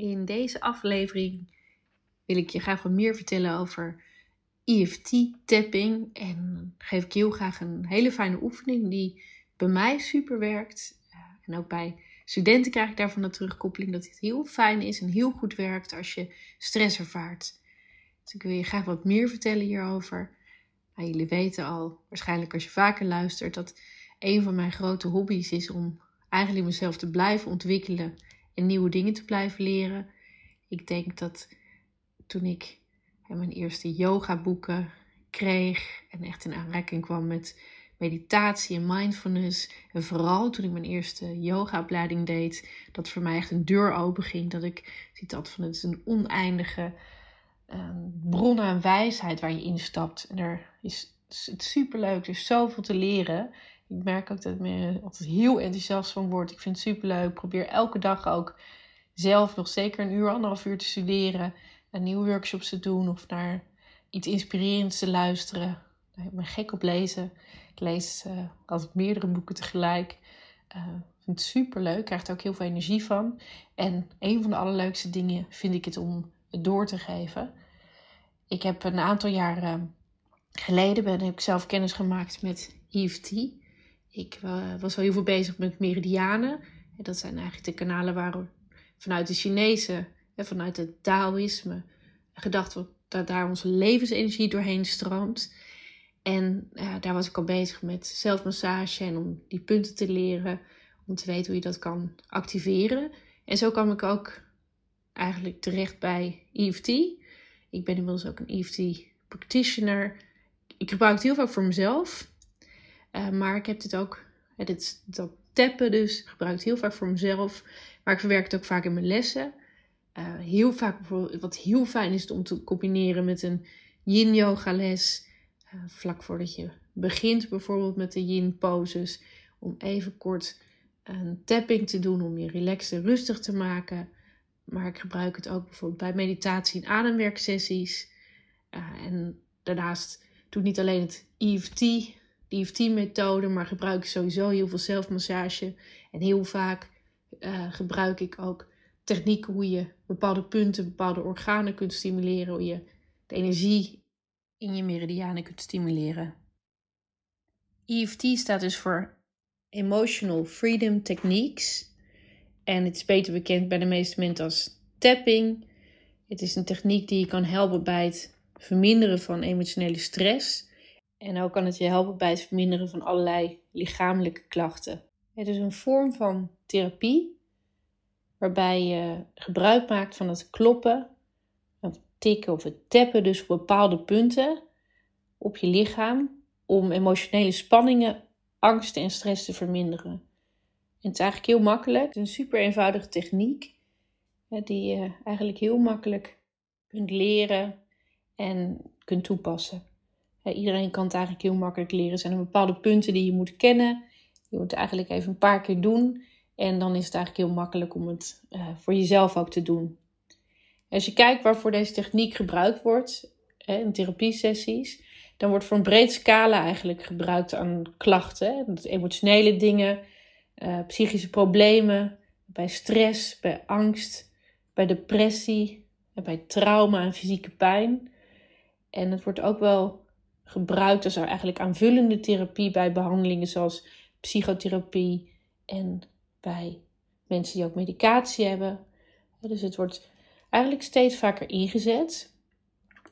In deze aflevering wil ik je graag wat meer vertellen over EFT-tapping. En geef ik heel graag een hele fijne oefening die bij mij super werkt. En ook bij studenten krijg ik daarvan de terugkoppeling dat het heel fijn is en heel goed werkt als je stress ervaart. Dus ik wil je graag wat meer vertellen hierover. Nou, jullie weten al, waarschijnlijk als je vaker luistert, dat een van mijn grote hobby's is om eigenlijk mezelf te blijven ontwikkelen en nieuwe dingen te blijven leren. Ik denk dat toen ik mijn eerste yoga boeken kreeg en echt in aanraking kwam met meditatie en mindfulness. En vooral toen ik mijn eerste yogaopleiding deed, dat voor mij echt een deur open ging. Dat ik ziet dat van het is een oneindige um, bron aan wijsheid waar je instapt. En er is het superleuk, er is zoveel te leren. Ik merk ook dat ik me altijd heel enthousiast van word. Ik vind het superleuk. Ik probeer elke dag ook zelf nog zeker een uur, anderhalf uur te studeren. En nieuwe workshops te doen of naar iets inspirerends te luisteren. Ik ben gek op lezen. Ik lees uh, altijd meerdere boeken tegelijk. Uh, ik vind het superleuk. Ik krijg er ook heel veel energie van. En een van de allerleukste dingen vind ik het om het door te geven. Ik heb een aantal jaar uh, geleden ben, ik zelf kennis gemaakt met EFT. Ik uh, was al heel veel bezig met meridianen. En dat zijn eigenlijk de kanalen waar vanuit de Chinese, en vanuit het Taoïsme, gedacht wordt dat daar onze levensenergie doorheen stroomt. En daar was ik al bezig met zelfmassage en om die punten te leren, om te weten hoe je dat kan activeren. En zo kwam ik ook eigenlijk terecht bij EFT. Ik ben inmiddels ook een EFT practitioner. Ik gebruik het heel vaak voor mezelf. Uh, maar ik heb dit ook, uh, dit, dat tappen dus, gebruikt heel vaak voor mezelf. Maar ik verwerk het ook vaak in mijn lessen. Uh, heel vaak, wat heel fijn is om te combineren met een yin yoga les. vlak voordat je begint bijvoorbeeld met de yin poses. Om even kort een tapping te doen om je relaxed en rustig te maken. Maar ik gebruik het ook bijvoorbeeld bij meditatie en ademwerksessies. en daarnaast doe ik niet alleen het EFT EFT-methode, maar gebruik ik sowieso heel veel zelfmassage. En heel vaak uh, gebruik ik ook technieken hoe je bepaalde punten, bepaalde organen kunt stimuleren, hoe je de energie in je meridianen kunt stimuleren. EFT staat dus voor Emotional Freedom Techniques. En het is beter bekend bij de meeste mensen als tapping. Het is een techniek die je kan helpen bij het verminderen van emotionele stress en ook kan het je helpen bij het verminderen van allerlei lichamelijke klachten. Het is een vorm van therapie waarbij je gebruik maakt van het kloppen, het tikken of het tappen, dus op bepaalde punten op je lichaam om emotionele spanningen, angsten en stress te verminderen. En het is eigenlijk heel makkelijk. Het is een super eenvoudige techniek die je eigenlijk heel makkelijk kunt leren en kunt toepassen iedereen kan het eigenlijk heel makkelijk leren. Er zijn bepaalde punten die je moet kennen. Je moet het eigenlijk even een paar keer doen. En dan is het eigenlijk heel makkelijk om het uh, voor jezelf ook te doen. Als je kijkt waarvoor deze techniek gebruikt wordt hè, in therapiesessies, dan wordt voor een breed scala eigenlijk gebruikt aan klachten. Hè, emotionele dingen, uh, psychische problemen, bij stress, bij angst, bij depressie, bij trauma en fysieke pijn. En het wordt ook wel gebruikt als er eigenlijk aanvullende therapie bij behandelingen zoals psychotherapie en bij mensen die ook medicatie hebben. Dus het wordt eigenlijk steeds vaker ingezet.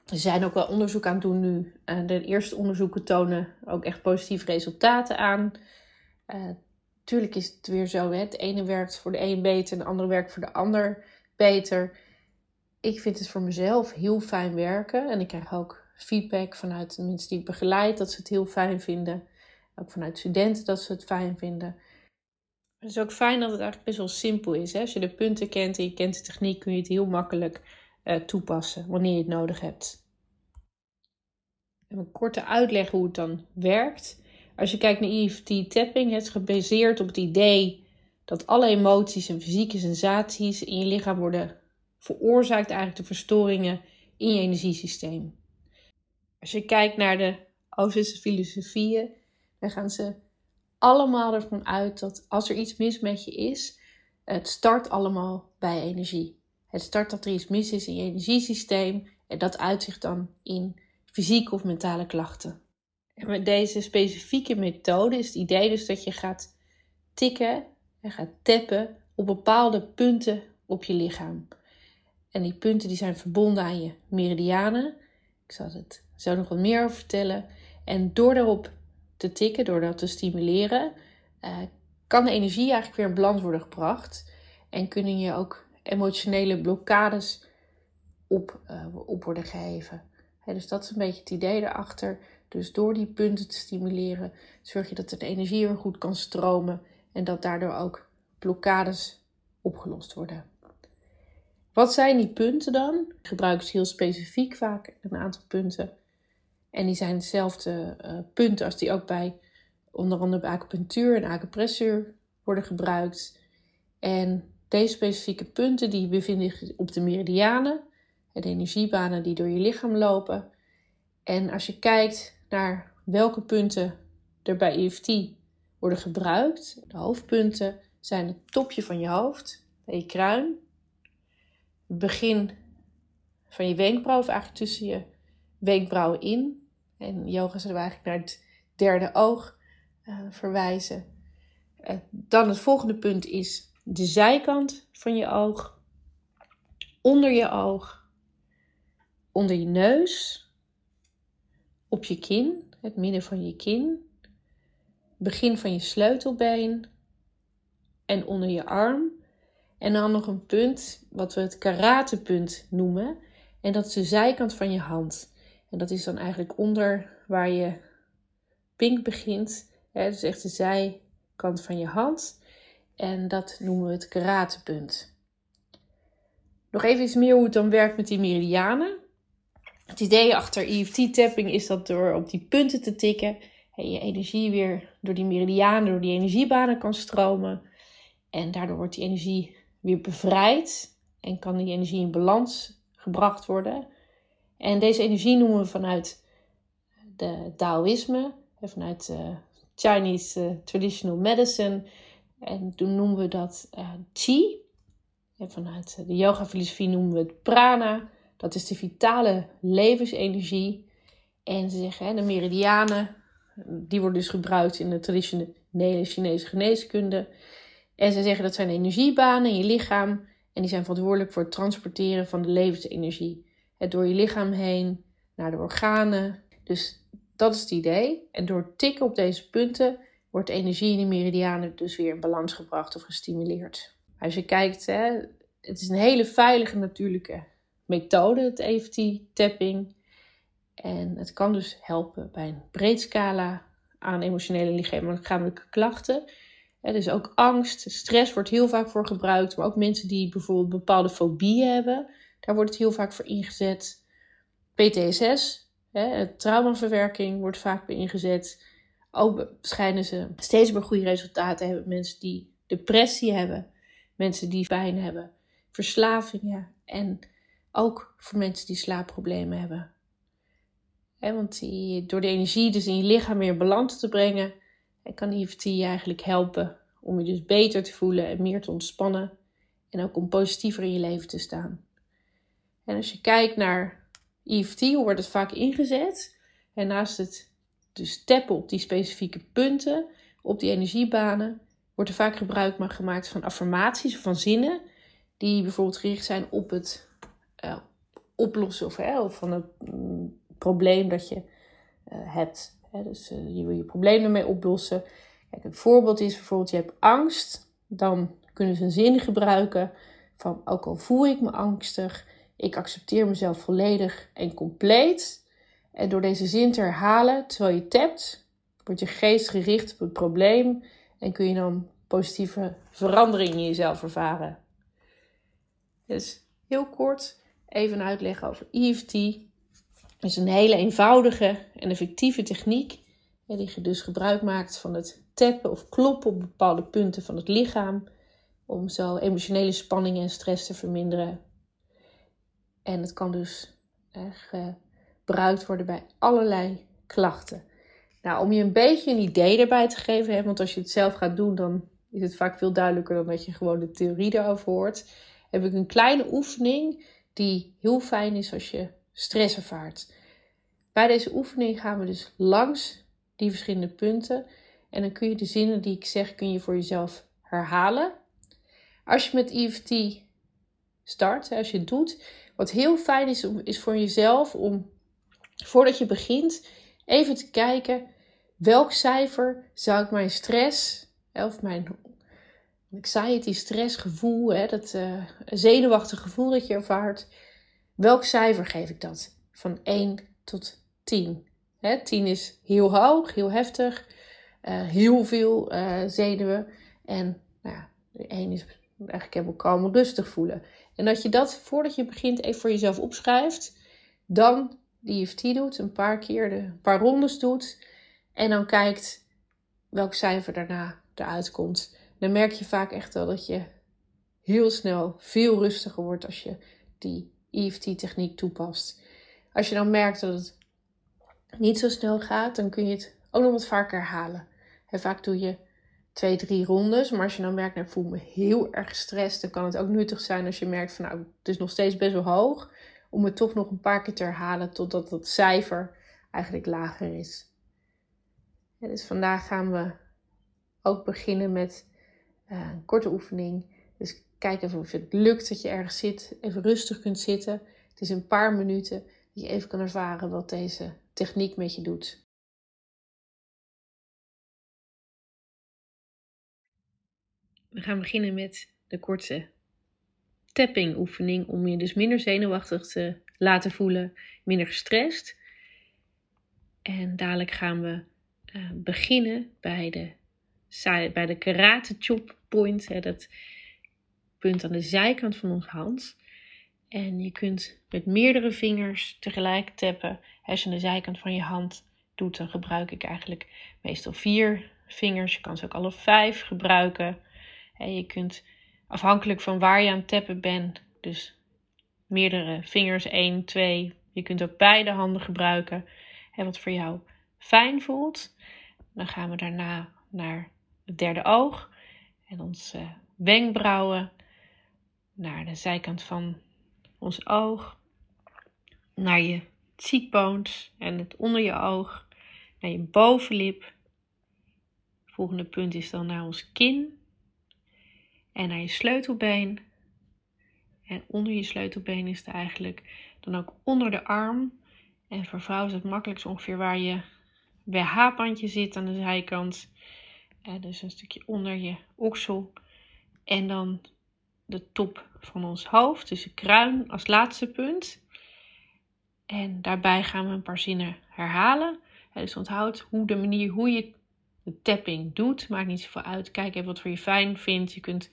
Er zijn ook wel onderzoek aan het doen nu. De eerste onderzoeken tonen ook echt positieve resultaten aan. Uh, tuurlijk is het weer zo, hè? het ene werkt voor de een beter en de andere werkt voor de ander beter. Ik vind het voor mezelf heel fijn werken en ik krijg ook feedback vanuit mensen die ik begeleid, dat ze het heel fijn vinden. Ook vanuit studenten dat ze het fijn vinden. Het is ook fijn dat het eigenlijk best wel simpel is. Hè? Als je de punten kent en je kent de techniek, kun je het heel makkelijk uh, toepassen wanneer je het nodig hebt. een korte uitleg hoe het dan werkt. Als je kijkt naar EFT tapping, het is gebaseerd op het idee dat alle emoties en fysieke sensaties in je lichaam worden veroorzaakt, eigenlijk de verstoringen in je energiesysteem. Als je kijkt naar de Oosterse filosofieën, dan gaan ze allemaal ervan uit dat als er iets mis met je is, het start allemaal bij energie. Het start dat er iets mis is in je energiesysteem en dat uitzicht dan in fysieke of mentale klachten. En met deze specifieke methode is het idee dus dat je gaat tikken en gaat tappen op bepaalde punten op je lichaam. En die punten die zijn verbonden aan je meridianen. Ik zal het zo nog wat meer over vertellen. En door daarop te tikken, door dat te stimuleren, uh, kan de energie eigenlijk weer in balans worden gebracht. En kunnen je ook emotionele blokkades op, uh, op worden gegeven. dus dat is een beetje het idee erachter. Dus door die punten te stimuleren, zorg je dat de energie weer goed kan stromen en dat daardoor ook blokkades opgelost worden. Wat zijn die punten dan? Ik gebruik heel specifiek vaak, een aantal punten. En die zijn dezelfde uh, punten als die ook bij onder andere bij acupunctuur en acupressuur worden gebruikt. En deze specifieke punten die bevinden zich op de meridianen, de energiebanen die door je lichaam lopen. En als je kijkt naar welke punten er bij EFT worden gebruikt, de hoofdpunten zijn het topje van je hoofd, bij je kruin, het begin van je wenkbrauw, of eigenlijk tussen je wenkbrauwen in. En yoga zullen we eigenlijk naar het derde oog uh, verwijzen. Uh, dan het volgende punt is de zijkant van je oog, onder je oog, onder je neus, op je kin, het midden van je kin, begin van je sleutelbeen en onder je arm. En dan nog een punt wat we het karatepunt noemen. En dat is de zijkant van je hand. En dat is dan eigenlijk onder waar je pink begint. Hè, dus echt de zijkant van je hand. En dat noemen we het karatepunt. Nog even iets meer hoe het dan werkt met die meridianen. Het idee achter EFT-tapping is dat door op die punten te tikken, je energie weer door die meridianen, door die energiebanen kan stromen. En daardoor wordt die energie weer bevrijd en kan die energie in balans gebracht worden. En deze energie noemen we vanuit de Taoïsme, vanuit de Chinese eh, Traditional Medicine. En toen noemen we dat uh, Qi. En vanuit de yoga-filosofie noemen we het prana. Dat is de vitale levensenergie. En ze zeggen, hè, de meridianen, die worden dus gebruikt in de traditionele Chinese geneeskunde. En ze zeggen dat zijn energiebanen in je lichaam. En die zijn verantwoordelijk voor het transporteren van de levensenergie. Het door je lichaam heen naar de organen. Dus dat is het idee. En door tikken op deze punten wordt energie in de meridianen dus weer in balans gebracht of gestimuleerd. Als je kijkt, hè, het is een hele veilige natuurlijke methode, het EFT-tapping. En het kan dus helpen bij een breed scala aan emotionele lichamelijke klachten. Er is ook angst, stress wordt heel vaak voor gebruikt, maar ook mensen die bijvoorbeeld bepaalde fobieën hebben, daar wordt het heel vaak voor ingezet. PTSS, hè, traumaverwerking, wordt vaak bij ingezet. Ook schijnen ze steeds meer goede resultaten hebben. Mensen die depressie hebben, mensen die pijn hebben, verslavingen en ook voor mensen die slaapproblemen hebben. want die, door de energie dus in je lichaam weer balans te brengen, kan EFT je eigenlijk helpen om je dus beter te voelen en meer te ontspannen. En ook om positiever in je leven te staan. En als je kijkt naar EFT, hoe wordt het vaak ingezet? En naast het dus tappen op die specifieke punten, op die energiebanen, wordt er vaak gebruik gemaakt van affirmaties of van zinnen die bijvoorbeeld gericht zijn op het uh, oplossen of, of van het mm, probleem dat je uh, hebt. Dus uh, je wil je probleem ermee oplossen. Kijk, een voorbeeld is bijvoorbeeld, je hebt angst. Dan kunnen ze een zin gebruiken van, ook al voel ik me angstig, ik accepteer mezelf volledig en compleet. En door deze zin te herhalen terwijl je tapt, wordt je geest gericht op het probleem en kun je dan positieve verandering in jezelf ervaren. Dus heel kort, even uitleggen over EFT. Het is een hele eenvoudige en effectieve techniek die je dus gebruik maakt van het tappen of kloppen op bepaalde punten van het lichaam om zo emotionele spanning en stress te verminderen. En het kan dus gebruikt worden bij allerlei klachten. Nou, om je een beetje een idee erbij te geven, want als je het zelf gaat doen, dan is het vaak veel duidelijker dan dat je gewoon de theorie erover hoort. heb ik een kleine oefening die heel fijn is als je stress ervaart. Bij deze oefening gaan we dus langs die verschillende punten. En dan kun je de zinnen die ik zeg, kun je voor jezelf herhalen. Als je met EFT start, als je het doet, wat heel fijn is, is voor jezelf om voordat je begint even te kijken welk cijfer zou ik mijn stress of mijn anxiety, stressgevoel, hè, dat uh, zenuwachtige gevoel dat je ervaart, welk cijfer geef ik dat? Van 1 tot 10. Hè, 10 is heel hoog, heel heftig, uh, heel veel uh, zenuwen. En nou ja, 1 is eigenlijk helemaal kalm rustig voelen. En dat je dat voordat je begint even voor jezelf opschrijft. Dan die EFT doet, een paar keer, de, een paar rondes doet. En dan kijkt welk cijfer daarna eruit komt. Dan merk je vaak echt wel dat je heel snel veel rustiger wordt als je die EFT-techniek toepast. Als je dan merkt dat het niet zo snel gaat, dan kun je het ook nog wat vaker herhalen. En vaak doe je twee, drie rondes. Maar als je dan merkt, nou, ik voel me heel erg gestrest, dan kan het ook nuttig zijn als je merkt van nou, het is nog steeds best wel hoog. Om het toch nog een paar keer te herhalen totdat het cijfer eigenlijk lager is. dus vandaag gaan we ook beginnen met uh, een korte oefening. Dus kijk even of het lukt dat je ergens zit, even rustig kunt zitten. Het is een paar minuten dat je even kan ervaren wat deze techniek met je doet. We gaan beginnen met de korte tapping oefening om je dus minder zenuwachtig te laten voelen, minder gestrest. En dadelijk gaan we uh, beginnen bij de, bij de karate chop point, hè, dat punt aan de zijkant van onze hand. En je kunt met meerdere vingers tegelijk tappen. Als je aan de zijkant van je hand doet, dan gebruik ik eigenlijk meestal vier vingers. Je kan ze ook alle vijf gebruiken. Je kunt afhankelijk van waar je aan het tappen bent, dus meerdere vingers, één, twee. Je kunt ook beide handen gebruiken. En wat voor jou fijn voelt. Dan gaan we daarna naar het derde oog en onze wenkbrauwen naar de zijkant van ons oog, naar je cheekbones en het onder je oog, naar je bovenlip. volgende punt is dan naar ons kin en naar je sleutelbeen. En onder je sleutelbeen is het eigenlijk dan ook onder de arm. En voor vrouwen is het makkelijkst ongeveer waar je BH-bandje zit aan de zijkant. En dus een stukje onder je oksel. En dan de top van ons hoofd, dus de kruin als laatste punt. En daarbij gaan we een paar zinnen herhalen. Dus onthoud hoe de manier hoe je de tapping doet. Maakt niet zoveel uit. Kijk even wat voor je fijn vindt. Je kunt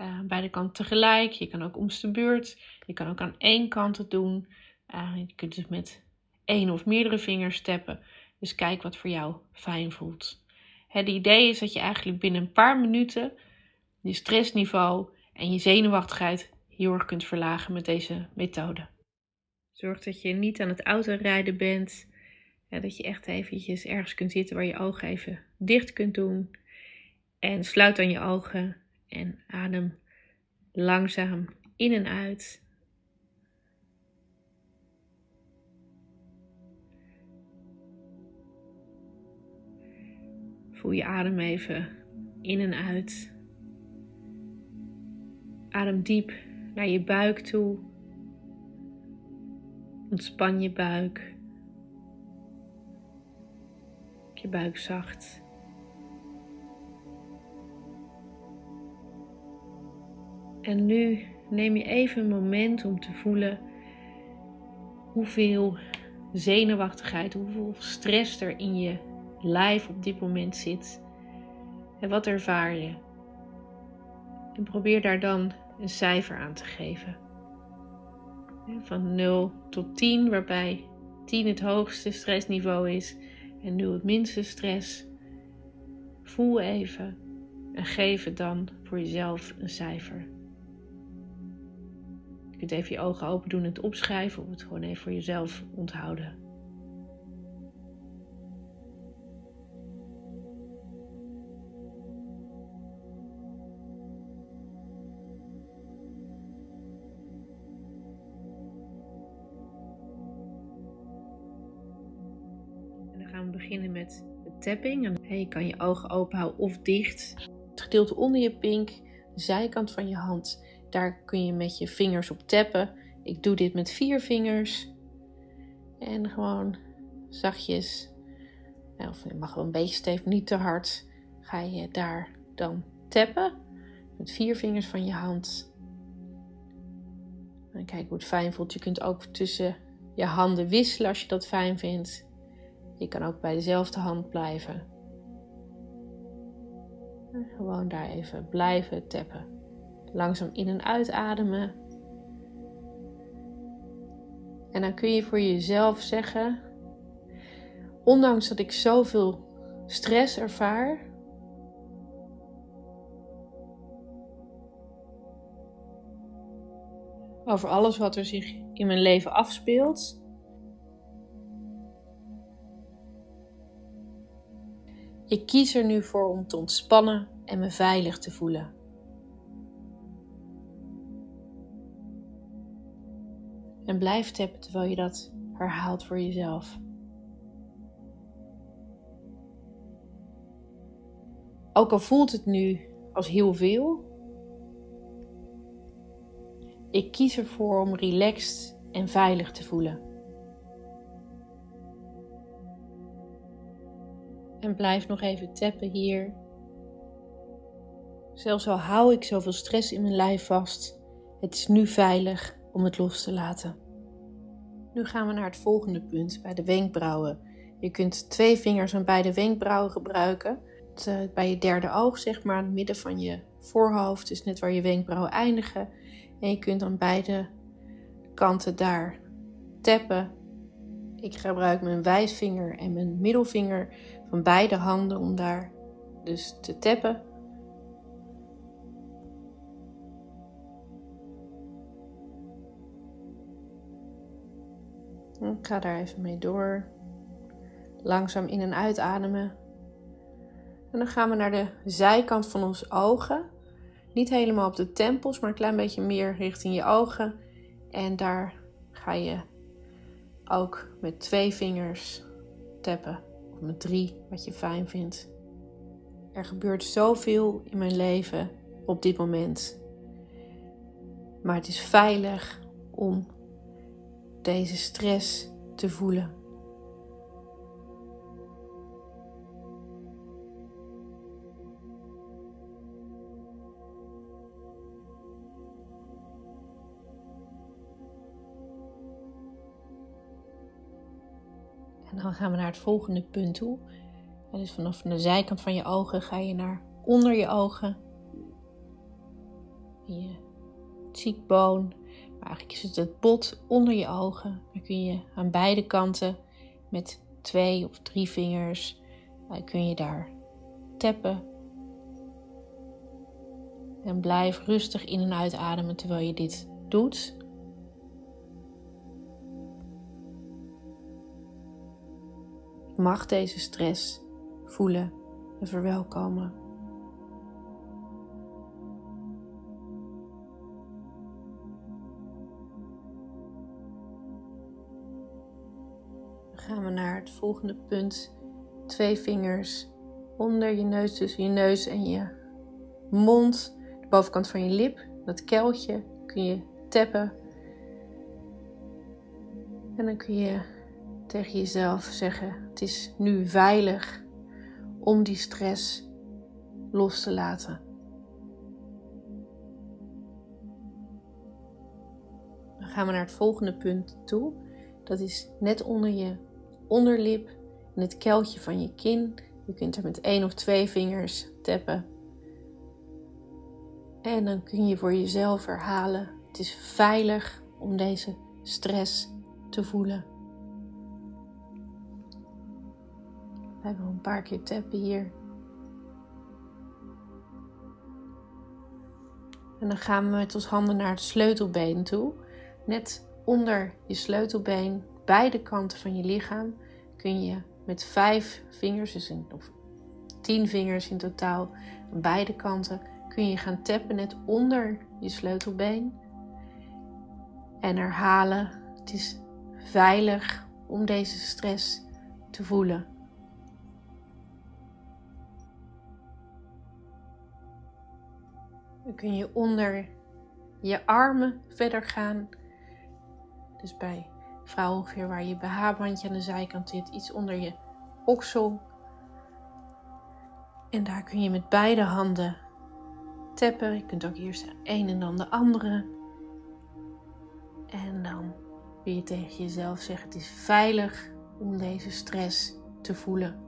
uh, beide kanten tegelijk. Je kan ook om de beurt. Je kan ook aan één kant het doen. Uh, je kunt dus met één of meerdere vingers tappen. Dus kijk wat voor jou fijn voelt. Het idee is dat je eigenlijk binnen een paar minuten je stressniveau en je zenuwachtigheid heel erg kunt verlagen met deze methode. Zorg dat je niet aan het autorijden bent. dat je echt eventjes ergens kunt zitten waar je ogen even dicht kunt doen. En sluit dan je ogen en adem langzaam in en uit. Voel je adem even in en uit. Adem diep naar je buik toe. Ontspan je buik. Je buik zacht. En nu neem je even een moment om te voelen hoeveel zenuwachtigheid, hoeveel stress er in je lijf op dit moment zit. En wat ervaar je? En probeer daar dan een cijfer aan te geven. Van 0 tot 10, waarbij 10 het hoogste stressniveau is en 0 het minste stress. Voel even en geef het dan voor jezelf een cijfer kunt even je ogen open doen en het opschrijven of het gewoon even voor jezelf onthouden. En dan gaan we beginnen met de tapping. En je kan je ogen open houden of dicht. Het gedeelte onder je pink, de zijkant van je hand daar kun je met je vingers op tappen. Ik doe dit met vier vingers. En gewoon zachtjes, of je mag wel een beetje stevig, niet te hard, ga je daar dan tappen. Met vier vingers van je hand. En kijk hoe het fijn voelt. Je kunt ook tussen je handen wisselen als je dat fijn vindt. Je kan ook bij dezelfde hand blijven. En gewoon daar even blijven tappen. Langzaam in en uitademen. En dan kun je voor jezelf zeggen: Ondanks dat ik zoveel stress ervaar, over alles wat er zich in mijn leven afspeelt. Ik kies er nu voor om te ontspannen en me veilig te voelen. En blijf tappen terwijl je dat herhaalt voor jezelf. Ook al voelt het nu als heel veel, ik kies ervoor om relaxed en veilig te voelen. En blijf nog even tappen hier. Zelfs al hou ik zoveel stress in mijn lijf vast, het is nu veilig om het los te laten. Nu gaan we naar het volgende punt bij de wenkbrauwen. Je kunt twee vingers aan beide wenkbrauwen gebruiken. Eh, bij je derde oog, zeg maar, het midden van je voorhoofd, dus net waar je wenkbrauwen eindigen. En je kunt aan beide kanten daar tappen. Ik gebruik mijn wijsvinger en mijn middelvinger van beide handen om daar dus te tappen. Ik ga daar even mee door. Langzaam in en uitademen. En dan gaan we naar de zijkant van onze ogen. Niet helemaal op de tempels, maar een klein beetje meer richting je ogen. En daar ga je ook met twee vingers tappen. Of met drie, wat je fijn vindt. Er gebeurt zoveel in mijn leven op dit moment. Maar het is veilig om deze stress te voelen. En dan gaan we naar het volgende punt toe. En dus vanaf de zijkant van je ogen ga je naar onder je ogen. Je cheekbone. Eigenlijk is het het bot onder je ogen. Dan kun je aan beide kanten met twee of drie vingers uh, kun je daar tappen. En blijf rustig in en uitademen terwijl je dit doet. mag deze stress voelen en verwelkomen. Volgende punt. Twee vingers onder je neus, tussen je neus en je mond, de bovenkant van je lip, dat keltje kun je tappen. En dan kun je tegen jezelf zeggen: Het is nu veilig om die stress los te laten. Dan gaan we naar het volgende punt toe. Dat is net onder je onderlip, in het keltje van je kin. Je kunt er met één of twee vingers tappen. En dan kun je voor jezelf herhalen: het is veilig om deze stress te voelen. Blijf nog een paar keer tappen hier. En dan gaan we met ons handen naar het sleutelbeen toe. Net onder je sleutelbeen, beide kanten van je lichaam, kun je met vijf vingers, dus een, of tien vingers in totaal, aan beide kanten, kun je gaan tappen net onder je sleutelbeen. En herhalen, het is veilig om deze stress te voelen. Dan kun je onder je armen verder gaan. Dus bij vrouw ongeveer waar je BH-bandje aan de zijkant zit, iets onder je oksel. En daar kun je met beide handen tappen. Je kunt ook eerst de een en dan de andere. En dan wil je tegen jezelf zeggen: het is veilig om deze stress te voelen.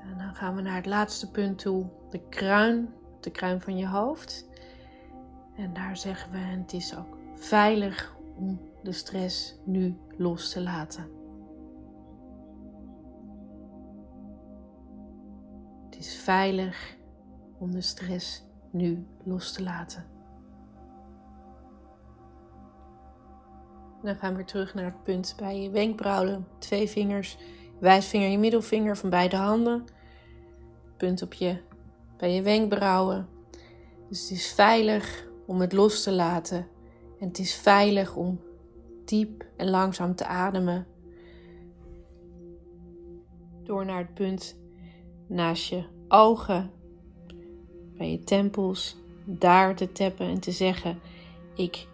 En dan gaan we naar het laatste punt toe, de kruin, de kruin van je hoofd. En daar zeggen we: het is ook veilig om de stress nu los te laten. Het is veilig om de stress nu los te laten. Dan gaan we weer terug naar het punt bij je wenkbrauwen. Twee vingers, wijsvinger, je middelvinger van beide handen. Punt op je, bij je wenkbrauwen. Dus het is veilig om het los te laten. En het is veilig om diep en langzaam te ademen. Door naar het punt naast je ogen, bij je tempels, daar te tappen en te zeggen: Ik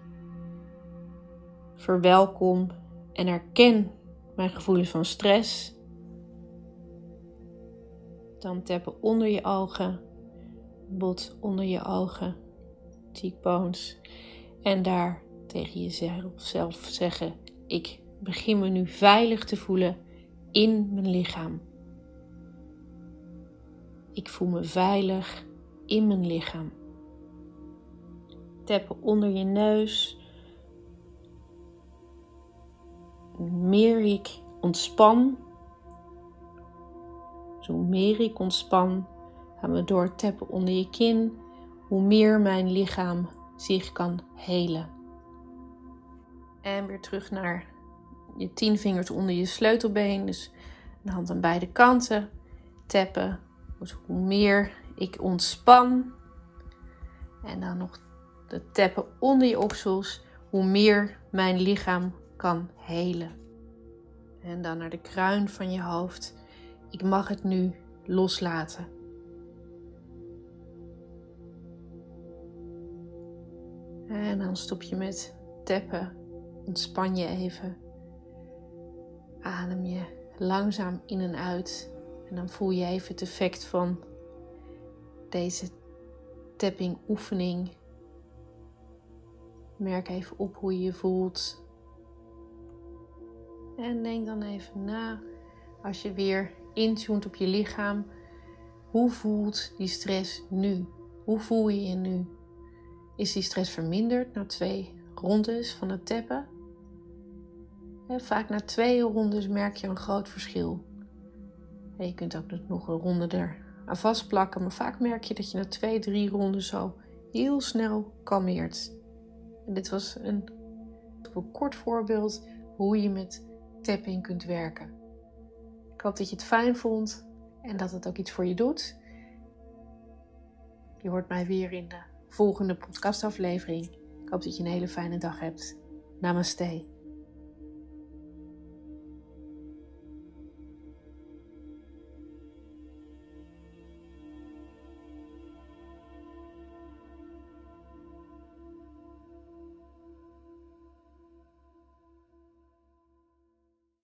verwelkom en erken mijn gevoelens van stress. Dan tappen onder je ogen, bot onder je ogen, En daar tegen jezelf zeggen: Ik begin me nu veilig te voelen in mijn lichaam. Ik voel me veilig in mijn lichaam. Tappen onder je neus. Hoe meer ik ontspan, zo meer ik ontspan, gaan we door tappen onder je kin, hoe meer mijn lichaam zich kan helen. En weer terug naar je tien vingers onder je sleutelbeen. Dus de hand aan beide kanten. Tappen. Dus hoe meer ik ontspan. En dan nog de tappen onder je oksels. Hoe meer mijn lichaam kan helen. En dan naar de kruin van je hoofd. Ik mag het nu loslaten. En dan stop je met tappen Ontspan je even. Adem je langzaam in en uit. En dan voel je even het effect van deze tapping oefening. Merk even op hoe je je voelt. En denk dan even na, als je weer intunt op je lichaam, hoe voelt die stress nu? Hoe voel je je nu? Is die stress verminderd na twee rondes van het tappen? vaak na twee rondes merk je een groot verschil. je kunt ook nog een ronde er aan vastplakken, maar vaak merk je dat je na twee, drie rondes zo heel snel kalmeert. En dit was een, een kort voorbeeld hoe je met tapping kunt werken. Ik hoop dat je het fijn vond en dat het ook iets voor je doet. Je hoort mij weer in de volgende podcastaflevering. Ik hoop dat je een hele fijne dag hebt. Namaste.